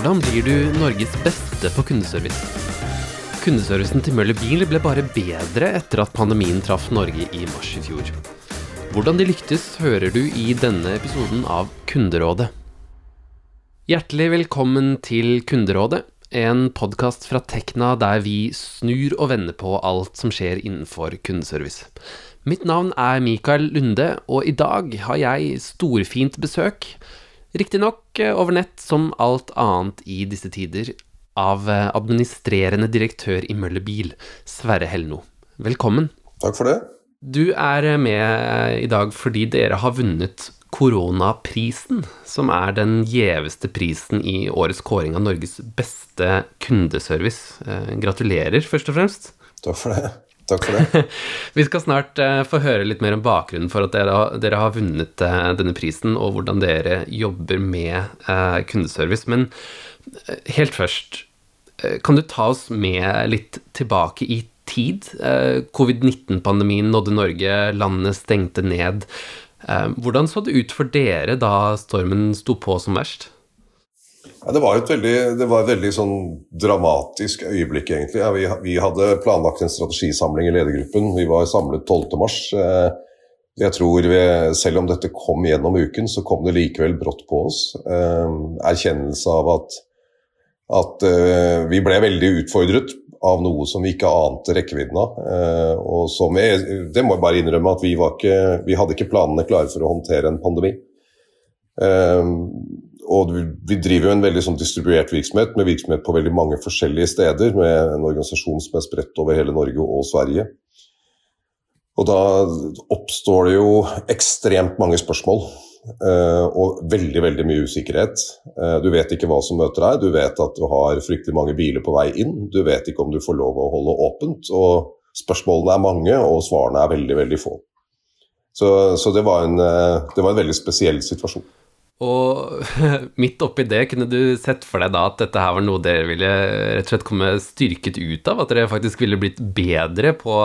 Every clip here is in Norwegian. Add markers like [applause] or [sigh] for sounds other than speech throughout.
Hvordan blir du Norges beste på kundeservice? Kundeservicen til Møller Bil ble bare bedre etter at pandemien traff Norge i mars i fjor. Hvordan de lyktes, hører du i denne episoden av Kunderådet. Hjertelig velkommen til Kunderådet, en podkast fra Tekna der vi snur og vender på alt som skjer innenfor kundeservice. Mitt navn er Mikael Lunde, og i dag har jeg storfint besøk. Riktignok over nett, som alt annet i disse tider, av administrerende direktør i Møller Bil, Sverre Helno. Velkommen. Takk for det. Du er med i dag fordi dere har vunnet Koronaprisen, som er den gjeveste prisen i årets kåring av Norges beste kundeservice. Gratulerer, først og fremst. Takk for det. Takk for det. [laughs] Vi skal snart uh, få høre litt mer om bakgrunnen for at dere, har vunnet uh, denne prisen, og hvordan dere jobber med uh, kundeservice. Men helt først, kan du ta oss med litt tilbake i tid? Covid-19-pandemien nådde Norge, landet stengte ned. Hvordan så det ut for dere da stormen sto på som verst? Ja, det var et veldig, var et veldig sånn dramatisk øyeblikk, egentlig. Ja, vi, vi, hadde planlagt en strategisamling i ledergruppen. Vi var samlet 12.3. Eh, jeg tror vi, selv om dette kom gjennom uken, så kom det likevel brått på oss. Eh, erkjennelse av at, at eh, vi ble veldig utfordret av noe som vi ikke ante rekkevidden av. og som jeg, det må jeg bare innrømme at vi, ikke, vi hadde ikke planene klare for å håndtere en pandemi. Og vi driver jo en veldig sånn distribuert virksomhet, med virksomhet på veldig mange forskjellige steder. Med en organisasjon som er spredt over hele Norge og Sverige. Og da oppstår det jo ekstremt mange spørsmål. Uh, og veldig veldig mye usikkerhet. Uh, du vet ikke hva som møter deg. Du vet at du har fryktelig mange biler på vei inn. Du vet ikke om du får lov å holde åpent. Og spørsmålene er mange, og svarene er veldig, veldig få. Så, så det, var en, uh, det var en veldig spesiell situasjon. Og [laughs] midt oppi det, kunne du sett for deg da at dette her var noe dere ville rett og slett komme styrket ut av? At dere faktisk ville blitt bedre på,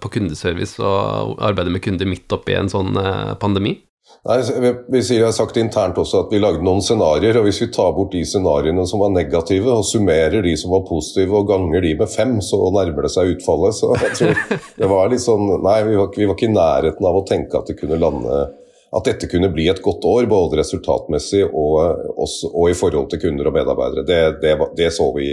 på kundeservice og arbeide med kunder midt oppi en sånn eh, pandemi? Nei, vi sier, jeg har sagt internt også at vi lagde noen scenarioer. og Hvis vi tar bort de scenarioene som var negative, og summerer de som var positive, og ganger de med fem, så nærmer det seg utfallet. Så jeg tror [laughs] det var litt sånn Nei, vi var, vi var ikke i nærheten av å tenke at det kunne lande at dette kunne bli et godt år, både resultatmessig og, også, og i forhold til kunder og medarbeidere. Det, det, det, så vi,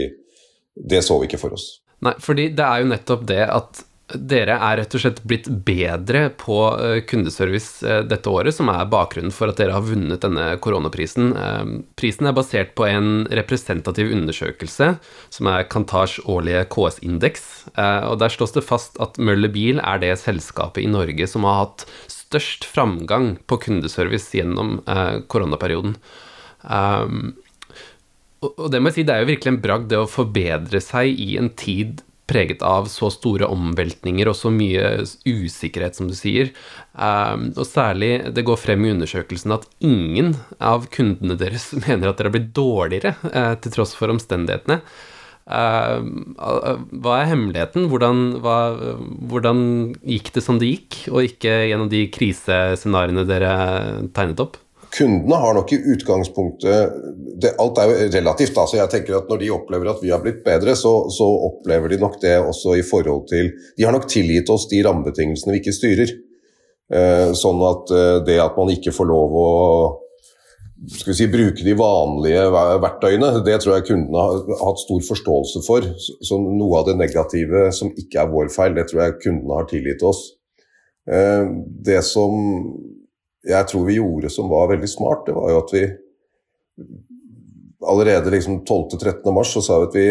det så vi ikke for oss. Nei, fordi det er jo nettopp det at dere er rett og slett blitt bedre på eh, kundeservice eh, dette året, som er bakgrunnen for at dere har vunnet denne koronaprisen. Eh, prisen er basert på en representativ undersøkelse, som er Kantars årlige KS-indeks. Og der slås det fast at Møller Bil er det selskapet i Norge som har hatt størst framgang på kundeservice gjennom eh, koronaperioden. Um, og det må jeg si, det er jo virkelig en bragd det å forbedre seg i en tid preget av så store omveltninger og så mye usikkerhet, som du sier. Um, og særlig, det går frem i undersøkelsen at ingen av kundene deres [laughs] mener at dere har blitt dårligere, uh, til tross for omstendighetene. Uh, hva er hemmeligheten? Hvordan, hva, hvordan, gikk det som det gikk, og ikke gjennom de krisescenarioene dere tegnet opp? Kundene har nok i utgangspunktet det, Alt er jo relativt. Da, så jeg tenker at Når de opplever at vi har blitt bedre, så, så, opplever de nok det også i forhold til De har nok tilgitt oss de rammebetingelsene vi ikke styrer. Uh, sånn at det at man ikke får lov å skal vi si, bruke de vanlige verktøyene. Det tror jeg kundene har hatt stor forståelse for. Så noe av det negative som ikke er vår feil, det tror jeg kundene har tilgitt oss. Eh, det som jeg tror vi gjorde som var veldig smart, det var jo at vi allerede liksom 12.-13. mars så sa vi at vi,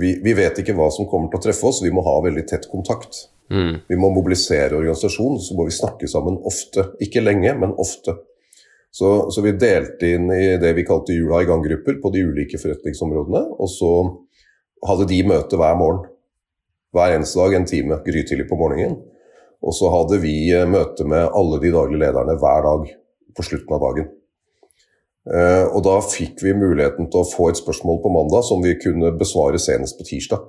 vi, vi, vet ikke hva som kommer til å treffe oss, vi må ha veldig tett kontakt. Mm. Vi må mobilisere organisasjonen, så må vi snakke sammen ofte. Ikke lenge, men ofte. Så, så, vi delte inn i det vi kalte Jula i gang-grupper på de ulike forretningsområdene. Og så hadde de møte hver morgen. Hver eneste dag en time grytidlig på morgenen. Og så hadde vi eh, møte med alle de daglige lederne hver dag på slutten av dagen. Eh, og da fikk vi muligheten til å få et spørsmål på mandag som vi kunne besvare senest på tirsdag.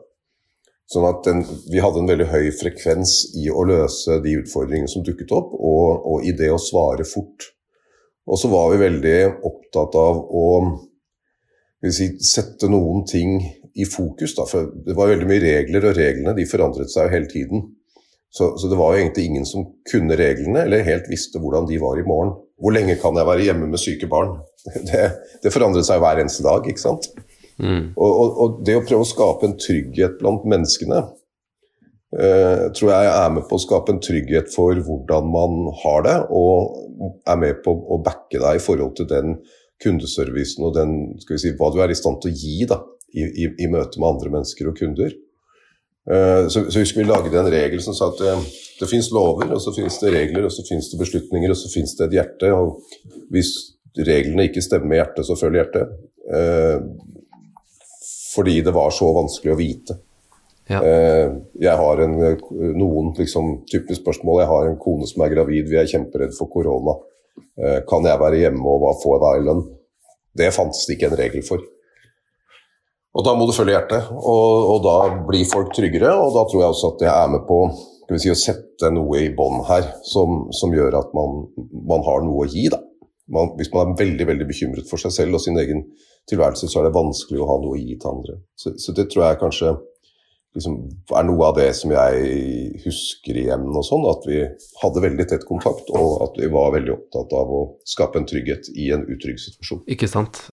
Sånn at den, vi hadde en veldig høy frekvens i å løse de utfordringene som dukket opp, og, og i det å svare fort. Og så var vi veldig opptatt av å si, sette noen ting i fokus. Da. For det var veldig mye regler, og reglene de forandret seg jo hele tiden. Så, så, det var jo egentlig ingen som kunne reglene, eller helt visste hvordan de var i morgen. Hvor lenge kan jeg være hjemme med syke barn? [laughs] Det, det forandret seg hver eneste dag, ikke sant. Mm. Og, og, og, det å prøve å skape en trygghet blant menneskene, tror jeg er med på å skape en trygghet for hvordan man har det, og er med på å backe deg i forhold til den kundeservicen og den, skal vi si, hva du er i stand til å gi da, i, i, i møte med andre mennesker og kunder. Uh, så, så husker vi laget en regel som sa at det, eh, det finnes lover, og så finnes det regler, og så finnes det beslutninger, og så finnes det et hjerte. og Hvis reglene ikke stemmer med hjertet, så følger hjertet. Fordi det var så vanskelig å vite. Ja. Uh, jeg har en, noen liksom, typiske spørsmål. Jeg har en kone som er gravid, vi er kjemperedd for korona. Eh, kan jeg være hjemme, og hva får jeg da i lønn? Det fantes det ikke en regel for. Og Da må du følge hjertet, og, og, da blir folk tryggere. og Da tror jeg også at jeg er med på si, å sette noe i bånd her som, som, gjør at man, man, har noe å gi. da. Man, hvis man er veldig veldig bekymret for seg selv og sin egen tilværelse, så er det vanskelig å ha noe å gi til andre. Så, så det tror jeg kanskje liksom, er noe av det som jeg husker igjen. og sånn, At vi hadde veldig tett kontakt, og at vi var veldig opptatt av å skape en trygghet i en utrygg situasjon. Ikke sant.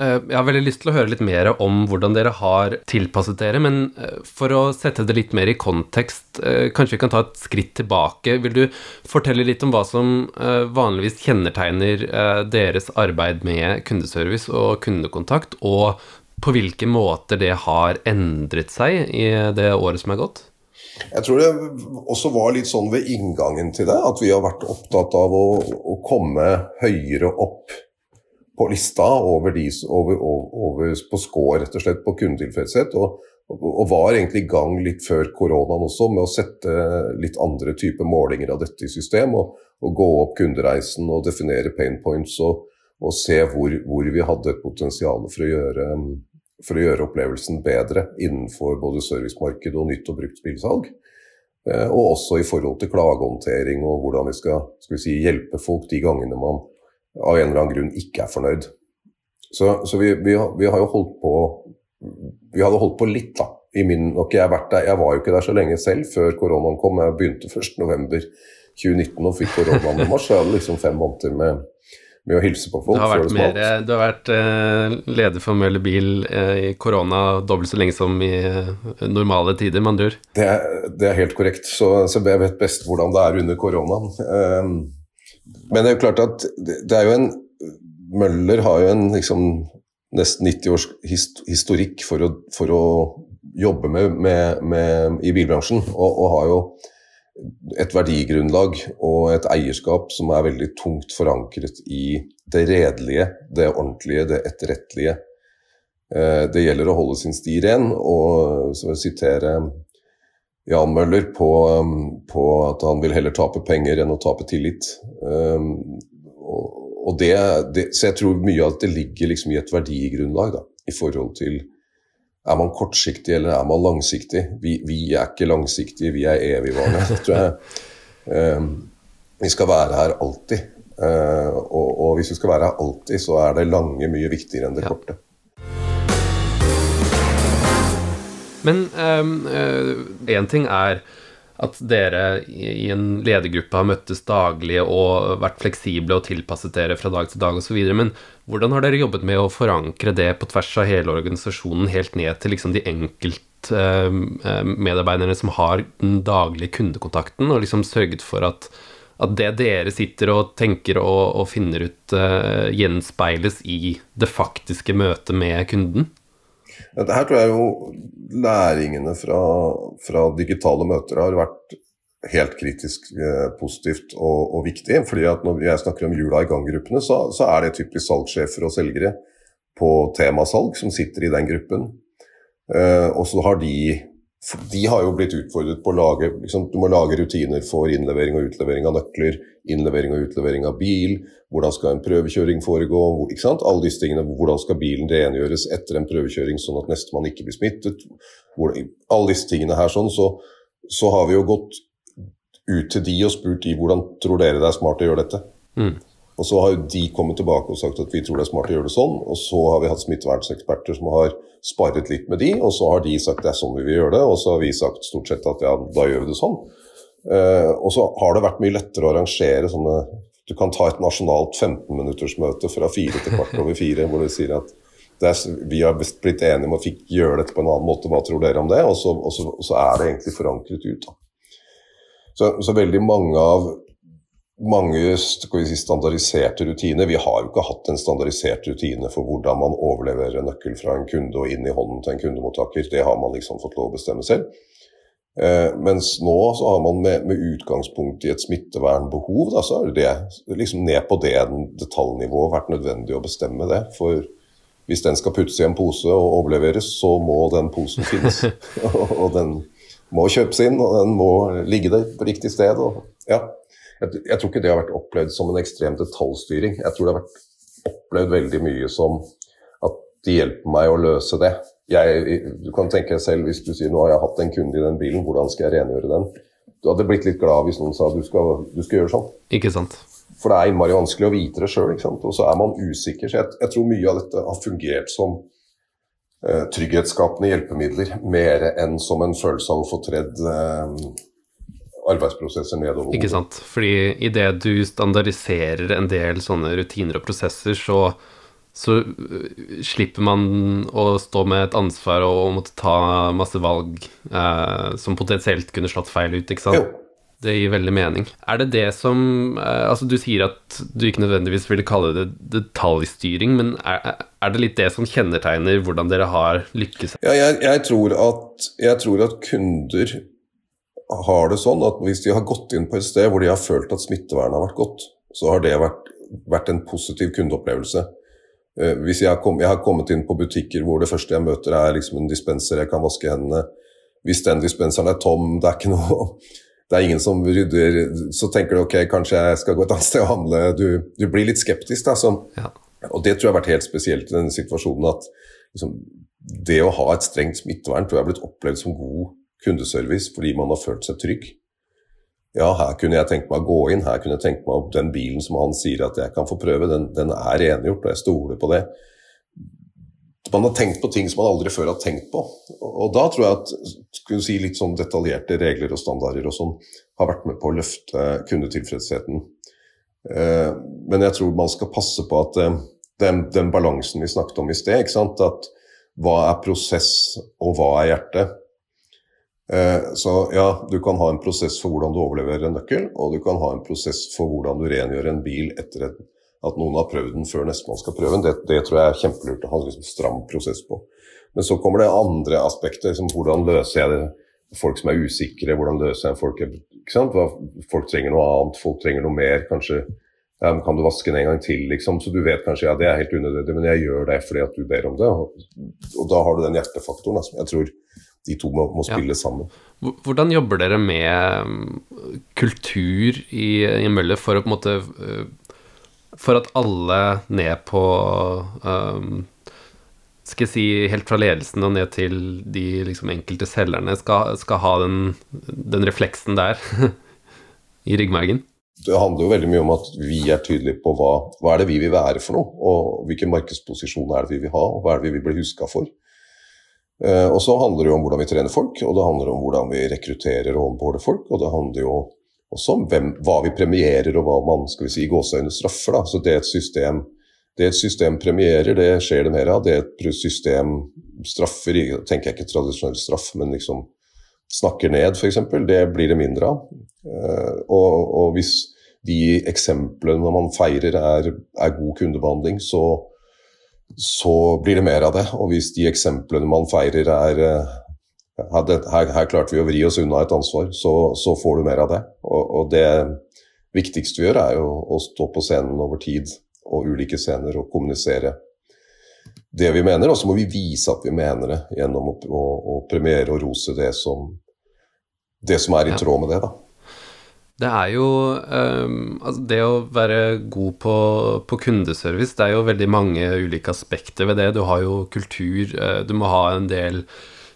Eh, jeg har veldig lyst til å høre litt mer om hvordan dere har tilpasset dere, men eh, for å sette det litt mer i kontekst, eh, kanskje vi kan ta et skritt tilbake. Vil du fortelle litt om hva som vanligvis kjennetegner deres arbeid med kundeservice og kundekontakt, og på hvilke måter det har endret seg i det året som er gått? Jeg tror det også var litt sånn ved inngangen til det, at vi har vært opptatt av å, å komme høyere opp på lista over, de, over, over på score, rett og slett, på kundetilfredshet. Og, og, var egentlig i gang litt før koronaen også med å sette litt andre typer målinger av dette i system. Og, og gå opp kundereisen og definere pain points og, og se hvor, hvor, vi hadde et potensial for å gjøre for å gjøre opplevelsen bedre innenfor både servicemarked og nytt og brukt spillsalg. Eh, og også i forhold til klagehåndtering og hvordan vi skal, skal vi si, hjelpe folk de gangene man av en eller annen grunn ikke er fornøyd. Så, så vi, vi, vi, har jo holdt på Vi hadde holdt på litt, da. I min, nok jeg, der, jeg var jo ikke der så lenge selv før koronaen kom. Jeg begynte [laughs] 1.11.2019 og fikk koronaen i mars. Jeg hadde liksom fem måneder med med å hilse på folk. Du har vært, mer, du har vært uh, leder for Møller Bil uh, i korona dobbelt så lenge som i uh, normale tider, med andre? Det, det, er helt korrekt. Så, så, jeg vet best hvordan det er under koronaen. men det er jo klart at det, det, er jo en Møller har jo en liksom, nesten 90 års historikk for å, for å jobbe med, med, med, i bilbransjen, og, og har jo et verdigrunnlag og et eierskap som er veldig tungt forankret i det redelige, det ordentlige, det etterrettelige. Eh, det gjelder å holde sin sti ren, og så vil jeg sitere Jan Møller på, på, at han vil heller tape penger enn å tape tillit. Eh, og det, det, så jeg tror mye av det ligger liksom i et verdigrunnlag da, i forhold til er man kortsiktig eller er man langsiktig? Vi, vi er ikke langsiktige, vi er evigvarende. [laughs] Tror jeg. Um, vi skal være her alltid. Uh, og, og, hvis vi skal være her alltid, så er det lange mye viktigere enn det ja. korte. Men én um, uh, ting er at dere i en ledergruppe har møttes daglig og vært fleksible og tilpasset dere fra dag til dag osv. Men hvordan har dere jobbet med å forankre det på tvers av hele organisasjonen, helt ned til liksom de enkeltmedarbeiderne som har den daglige kundekontakten, og liksom sørget for at, at det dere sitter og tenker og, og finner ut, uh, gjenspeiles i det faktiske møtet med kunden? Her tror jeg jo læringene fra, fra digitale møter har vært helt kritisk eh, positivt og, og, viktig. fordi at Når jeg snakker om jula i gang-gruppene, så, så, er det typisk salgssjefer og selgere på temasalg som sitter i den gruppen. Eh, og så har de de har jo blitt utfordret på å lage liksom, Du må lage rutiner for innlevering og utlevering av nøkler, innlevering og utlevering av bil, hvordan skal en prøvekjøring foregå, ikke sant? alle disse tingene, hvordan skal bilen rengjøres etter en prøvekjøring sånn at nestemann ikke blir smittet, hvordan, alle disse tingene her sånn, så, så, har vi jo gått ut til de og spurt de hvordan tror dere det er smart å gjøre dette. Mm. Og så har de kommet tilbake og sagt at vi tror det er smart å gjøre det sånn. Og så har vi hatt smittevernseksperter som har sparret litt med de, og så har de sagt det er sånn vi vil gjøre det. Og så har vi sagt stort sett at ja, da gjør vi det sånn. Uh, og så har det vært mye lettere å arrangere sånne Du kan ta et nasjonalt 15-minuttersmøte fra fire til kvart over fire, hvor du sier at er, vi har blitt enige om å gjøre dette på en annen måte, hva tror dere om det? Og så, og så, og så er det egentlig forankret ut. Så, så, veldig mange av mange si, standardiserte rutiner Vi har jo ikke hatt en standardisert rutine for hvordan man overleverer en nøkkel fra en kunde og inn i hånden til en kundemottaker. Det har man liksom fått lov å bestemme selv. Eh, mens nå så har man med, med, utgangspunkt i et smittevernbehov, da, så er det liksom ned på det detaljnivået vært nødvendig å bestemme det. For hvis den skal puttes i en pose og overleveres, så må den posen finnes. [laughs] og den må kjøpes inn, og den må ligge der på riktig sted. Og, ja. Jeg, jeg, tror ikke det har vært opplevd som en ekstrem detaljstyring. Jeg tror det har vært opplevd veldig mye som at de hjelper meg å løse det. Jeg, du kan tenke selv hvis du sier nå har jeg hatt en kunde i den bilen, hvordan skal jeg rengjøre den? Du hadde blitt litt glad hvis noen sa du skal, du skal gjøre sånn. Ikke sant. For det er innmari vanskelig å vite det sjøl, og så er man usikker. Så jeg, jeg, tror mye av dette har fungert som eh, trygghetsskapende hjelpemidler, mer enn som en følelse av å få tredd eh, arbeidsprosesser nedover. Ikke sant. Fordi idet du standardiserer en del sånne rutiner og prosesser, så, så uh, slipper man å stå med et ansvar og måtte ta masse valg eh, som potensielt kunne slått feil ut, ikke sant. Jo. Det gir veldig mening. Er det det som eh, Altså, du sier at du ikke nødvendigvis ville kalle det detaljstyring, men er, er det litt det som kjennetegner hvordan dere har lykkes? Ja, jeg, jeg, tror at, jeg tror at kunder har det sånn at hvis de har gått inn på et sted hvor de har følt at smittevernet har vært godt, så har det vært, vært en positiv kundeopplevelse. Eh, hvis jeg kom, jeg har, kommet inn på butikker hvor det første jeg møter er liksom en dispenser jeg kan vaske hendene. Hvis den dispenseren er tom, det er ikke noe [laughs] det er ingen som rydder Så tenker du ok, kanskje jeg skal gå et annet sted og handle. Du, du blir litt skeptisk, da. Som, ja. Og det tror jeg har vært helt spesielt i denne situasjonen. At liksom, det å ha et strengt smittevern tror jeg har blitt opplevd som god kundeservice fordi man har følt seg trygg. Ja, her kunne jeg tenkt meg å gå inn, her kunne jeg tenkt meg at den bilen som han sier at jeg kan få prøve, den, den er rengjort, og jeg stoler på det. Man har tenkt på ting som man aldri før har tenkt på. Og, da tror jeg at si, litt sånn detaljerte regler og standarder og sånn har vært med på å løfte kundetilfredsheten. Eh, men jeg tror man skal passe på at eh, den, den balansen vi snakket om i sted, at hva er prosess og hva er hjerte? Eh, så ja, du kan ha en prosess for hvordan du overleverer en nøkkel, og du kan ha en prosess for hvordan du rengjør en bil etter at noen har prøvd den før nestemann skal prøve den. Det, det, tror jeg er kjempelurt å ha en liksom stram prosess på. Men så kommer det andre aspekter, som hvordan løser jeg det folk som er usikre, hvordan løser jeg folk Folk trenger noe annet, folk trenger noe mer. Kanskje ja, kan du vaske den en gang til, liksom. Så du vet kanskje ja, det er helt unødvendig, men jeg gjør det fordi at du ber om det. Og, og da har du den hjertefaktoren som jeg tror de to må, må spille ja. sammen. Hvordan jobber dere med mm, kultur i, i Møller for å på en måte øh, For at alle ned på um, skal jeg si helt fra ledelsen og ned til de liksom, enkelte selgerne skal, skal ha den, den, refleksen der [laughs] i ryggmargen? Det handler jo veldig mye om at vi er tydelige på hva, hva er det vi vil være for noe, og hvilken markedsposisjon er det vi vil ha, og hva er det vi vil bli huska for. Eh, og så handler det jo om hvordan vi trener folk, og det handler om hvordan vi rekrutterer og onboarder folk. Og det handler jo også om hvem, hva vi premierer og hva man skal vi si, gåseøyne straffer. Da. Så det et system det et system premierer, det skjer det mer av. Det et system straffer, tenker jeg ikke tradisjonell straff, men liksom snakker ned, f.eks., det blir det mindre av. Eh, og, og hvis de eksemplene man feirer er, er god kundebehandling, så så blir det mer av det. Og hvis de eksemplene man feirer er eh, her, her, klarte vi å vri oss unna et ansvar, så, så får du mer av det. Og, og, det viktigste vi gjør, er jo å stå på scenen over tid og ulike scener og kommunisere det vi mener. Og så må vi vise at vi mener det gjennom å, å, å premiere og rose det som, det som er i tråd med det. da. Det er jo um, altså Det å være god på, på, kundeservice, det er jo veldig mange ulike aspekter ved det. Du har jo kultur, uh, du må ha en del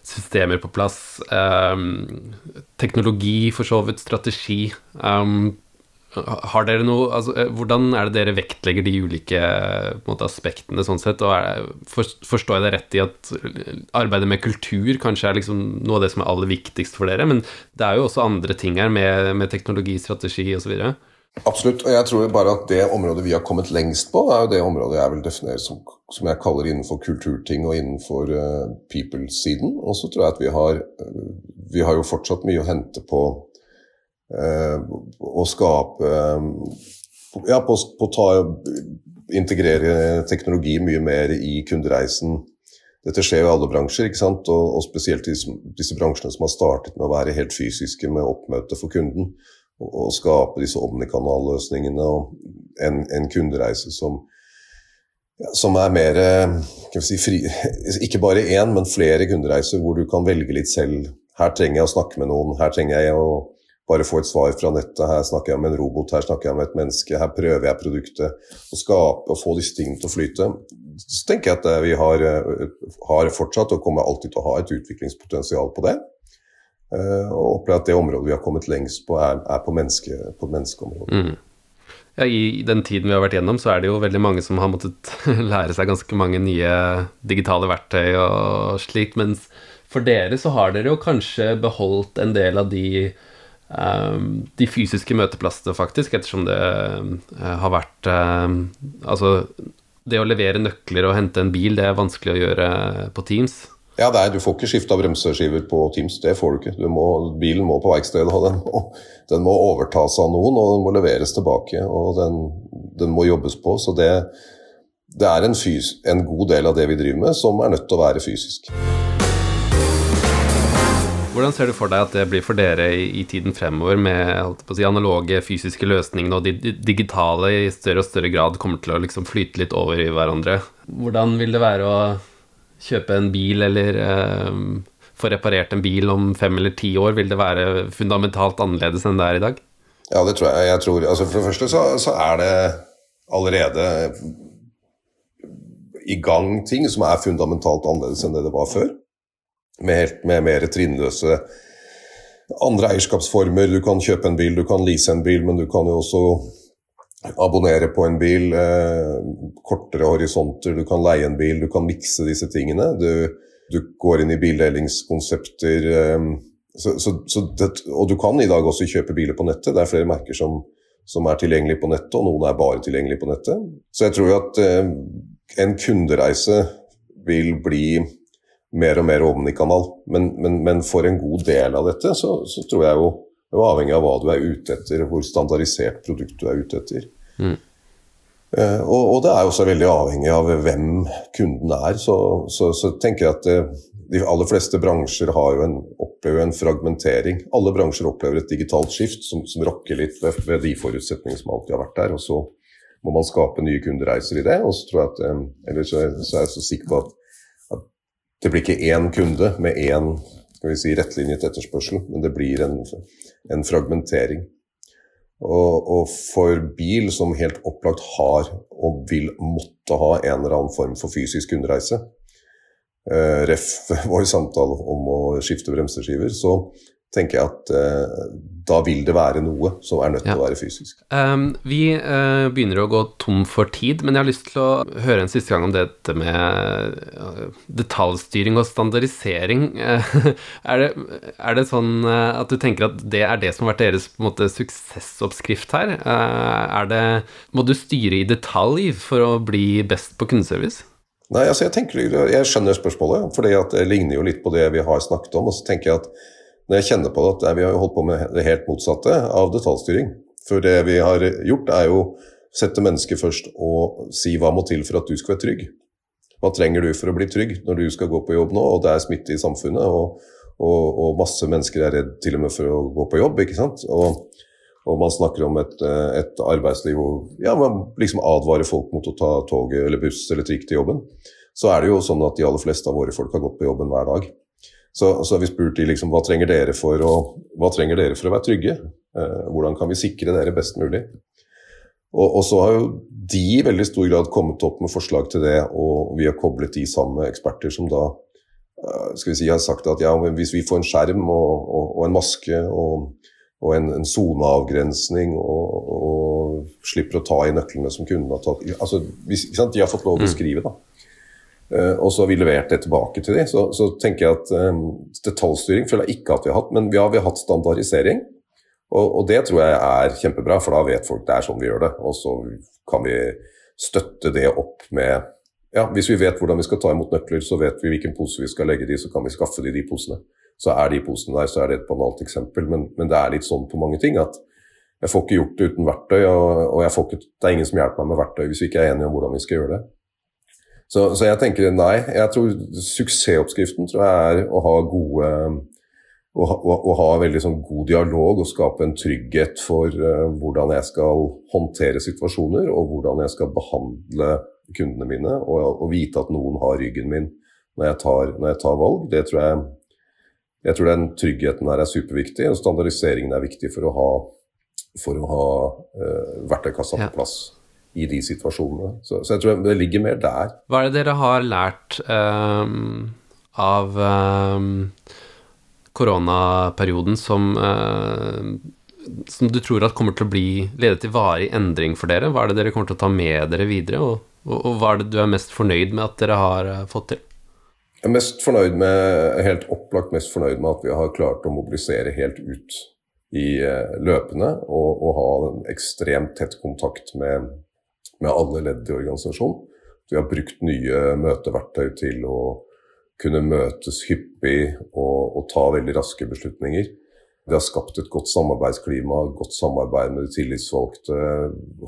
systemer på plass. Um, teknologi, for så vidt, strategi. Um, har dere noe altså, eh, Hvordan er det dere vektlegger de ulike måte, aspektene sånn sett? Og er, for, forstår jeg det rett i at arbeidet med kultur kanskje er liksom noe av det som er aller viktigst for dere? Men det er jo også andre ting her med, med teknologi, strategi osv. Absolutt. Og jeg tror bare at det området vi har kommet lengst på, er jo det området jeg vil definere som, som jeg kaller innenfor kulturting og innenfor uh, people-siden. Og så tror jeg at vi har, uh, vi har jo fortsatt mye å hente på å skape Ja, på å ta integrere teknologi mye mer i kundereisen. Dette skjer jo i alle bransjer, ikke sant? Og, og spesielt i disse bransjene som har startet med å være helt fysiske med oppmøte for kunden og skape disse omnikanalløsningene og en, en kundereise som, ja, som er mer si, fri, [laughs] Ikke bare én, men flere kundereiser hvor du kan velge litt selv. Her trenger jeg å snakke med noen, her trenger jeg å bare få et svar fra nettet. Her snakker jeg med en robot, her snakker jeg med et menneske, her prøver jeg produktet. Å skape og få disse tingene til å flyte. Så tenker jeg at vi har, har fortsatt og kommer alltid til å ha et utviklingspotensial på det. Eh, og opplever at det området vi har kommet lengst på, er, er på, menneske, på menneskeområdet. Mm. Ja, I den tiden vi har vært gjennom, så er det jo veldig mange som har måttet [laughs] lære seg ganske mange nye digitale verktøy og slikt, mens for dere så har dere jo kanskje beholdt en del av de de fysiske møteplassene, faktisk, ettersom det uh, har vært um, Altså, det å levere nøkler og hente en bil, det er vanskelig å gjøre på Teams. Ja, er, Du får ikke skifta bremseskiver på Teams, det får du ikke. Du må, bilen må på verkstedet, og den må, den må, overtas av noen og den må leveres tilbake. og Den, den må jobbes på. Så det, det er en, fys, en, god del av det vi driver med som er nødt til å være fysisk. Hvordan ser du for deg at det blir for dere i, i tiden fremover med si, analoge fysiske løsninger, og de digitale i større og større grad kommer til å liksom flyte litt over i hverandre? Hvordan vil det være å kjøpe en bil eller eh, få reparert en bil om fem eller ti år, vil det være fundamentalt annerledes enn det er i dag? Ja, det tror jeg. jeg tror, altså for det første så, så, er det allerede i gang ting som er fundamentalt annerledes enn det det var før. Med, helt, med mer trinnløse andre eierskapsformer. Du kan kjøpe en bil, du kan lease en bil, men du kan jo også abonnere på en bil, eh, kortere horisonter, du kan leie en bil, du kan mikse disse tingene. Du, du går inn i bildelingskonsepter. Eh, så, så, så det, og du kan i dag også kjøpe biler på nettet. Det er flere merker som, som er tilgjengelige på nettet, og noen er bare tilgjengelige på nettet. Så jeg tror jo at eh, en kundereise vil bli mer og mer omnikanal. Men, men, men for en god del av dette så, så tror jeg jo det er avhengig av hva du er ute etter, hvor standardisert produkt du er ute etter. Mm. Uh, og, og, det er også veldig avhengig av hvem kunden er. Så, så, så tenker jeg at uh, de aller fleste bransjer jo en, opplever en fragmentering. Alle bransjer opplever et digitalt skift som, som rokker litt ved, ved, de forutsetningene som alltid har vært der. Og så må man skape nye kundereiser i det. Og så, tror jeg at, um, eller så, så er jeg så sikker på at det blir ikke én kunde med én si, rettlinjet etterspørsel, men det blir en, en fragmentering. Og, og, for bil som helt opplagt har og vil måtte ha en eller annen form for fysisk kundereise, eh, ref [laughs] vår samtale om å skifte bremseskiver, så tenker jeg at eh, da vil det være noe som er nødt til ja. å være fysisk. Um, vi uh, begynner å gå tom for tid, men jeg har lyst til å høre en siste gang om dette med uh, detaljstyring og standardisering. Uh, [laughs] er, det, er, det, sånn at du tenker at det er det som har vært deres måte, suksessoppskrift her? er det Må du styre i detalj for å bli best på kundeservice? Nei, altså jeg, tenker, jeg skjønner spørsmålet, for det ligner jo litt på det vi har snakket om. og så tenker jeg at når jeg kjenner på det, at vi har holdt på med det helt motsatte av detaljstyring. For det vi har gjort, er jo sette mennesket først og si hva må til for at du skal være trygg. Hva trenger du for å bli trygg når du skal gå på jobb nå, og det er smitte i samfunnet, og, og, og masse mennesker er redd til og med for å gå på jobb, ikke sant. Og, og man snakker om et, et arbeidsliv hvor ja, man liksom advarer folk mot å ta toget eller buss eller trikk til jobben. Så er det jo sånn at de aller fleste av våre folk har gått på jobben hver dag. Så, så har vi spurt de liksom, hva trenger dere for å, trenger dere for å være trygge. Eh, hvordan kan vi sikre dere best mulig? Og, og, så har jo de i veldig stor grad kommet opp med forslag til det, og vi har koblet de sammen med eksperter som da eh, skal vi si, har sagt at ja, hvis vi får en skjerm og, og, og en maske og, og en soneavgrensning, og, og, slipper å ta i nøklene som kundene har tatt. Altså, De har fått lov til å mm. skrive, da. Uh, og så har vi levert det tilbake til dem. Så, så, tenker jeg at um, detaljstyring føler jeg ikke at vi har hatt, men vi har, vi har hatt standardisering. Og, og, det tror jeg er kjempebra, for da vet folk det er sånn vi gjør det. Og så kan vi støtte det opp med ja, Hvis vi vet hvordan vi skal ta imot nøkler, så vet vi hvilken pose vi skal legge de, så kan vi skaffe de de posene. Så er de posene der, så er det et banalt eksempel, men, men det er litt sånn på mange ting at jeg får ikke gjort det uten verktøy, og, og ikke, det er ingen som hjelper meg med verktøy hvis vi ikke er enige om hvordan vi skal gjøre det. Så, så jeg tenker nei. Jeg tror suksessoppskriften tror jeg er å ha gode å, å, å ha veldig sånn god dialog og skape en trygghet for uh, hvordan jeg skal håndtere situasjoner, og hvordan jeg skal behandle kundene mine, og, og vite at noen har ryggen min når jeg tar, når jeg tar valg. Det tror jeg, jeg tror den tryggheten her er superviktig, og standardiseringen er viktig for å ha, for å ha uh, verktøykassa på plass i de situasjonene. Så, så, jeg tror det ligger mer der. Hva er det dere har lært um, av um, koronaperioden som, uh, som du tror at kommer til å bli, ledet til varig endring for dere? Hva er det dere kommer til å ta med dere videre, og, og, og hva er det du er mest fornøyd med at dere har uh, fått til? Jeg er mest fornøyd med, helt opplagt mest fornøyd med at vi har klart å mobilisere helt ut i løpende, løpene og, og ha en ekstremt tett kontakt med med alle ledd i organisasjonen. Vi har brukt nye møteverktøy til å kunne møtes hyppig og, og, ta veldig raske beslutninger. Vi har skapt et godt samarbeidsklima, godt samarbeid med de tillitsvalgte,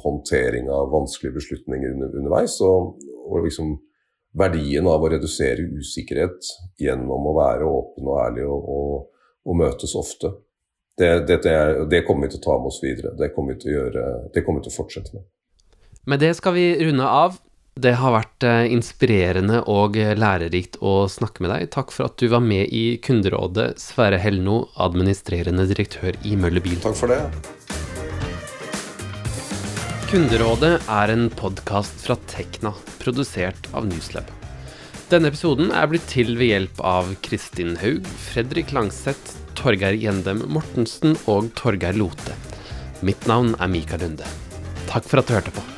håndtering av vanskelige beslutninger under, underveis. Og, og liksom verdien av å redusere usikkerhet gjennom å være åpen og ærlig og, og, og møtes ofte. Det, det, det, kommer vi til å ta med oss videre. Det kommer vi til å, gjøre, det kommer vi til å fortsette med. Med det skal vi runde av. Det har vært eh, inspirerende og lærerikt å snakke med deg. Takk for at du var med i Kunderådet, Sverre Helno, administrerende direktør i Møller Bil. Takk for det. Kunderådet er en podkast fra Tekna, produsert av Newslab. Denne episoden er blitt til ved hjelp av Kristin Haug, Fredrik Langseth, Torgeir Gjendem Mortensen og Torgeir Lote. Mitt navn er Mikael Lunde. Takk for at du hørte på.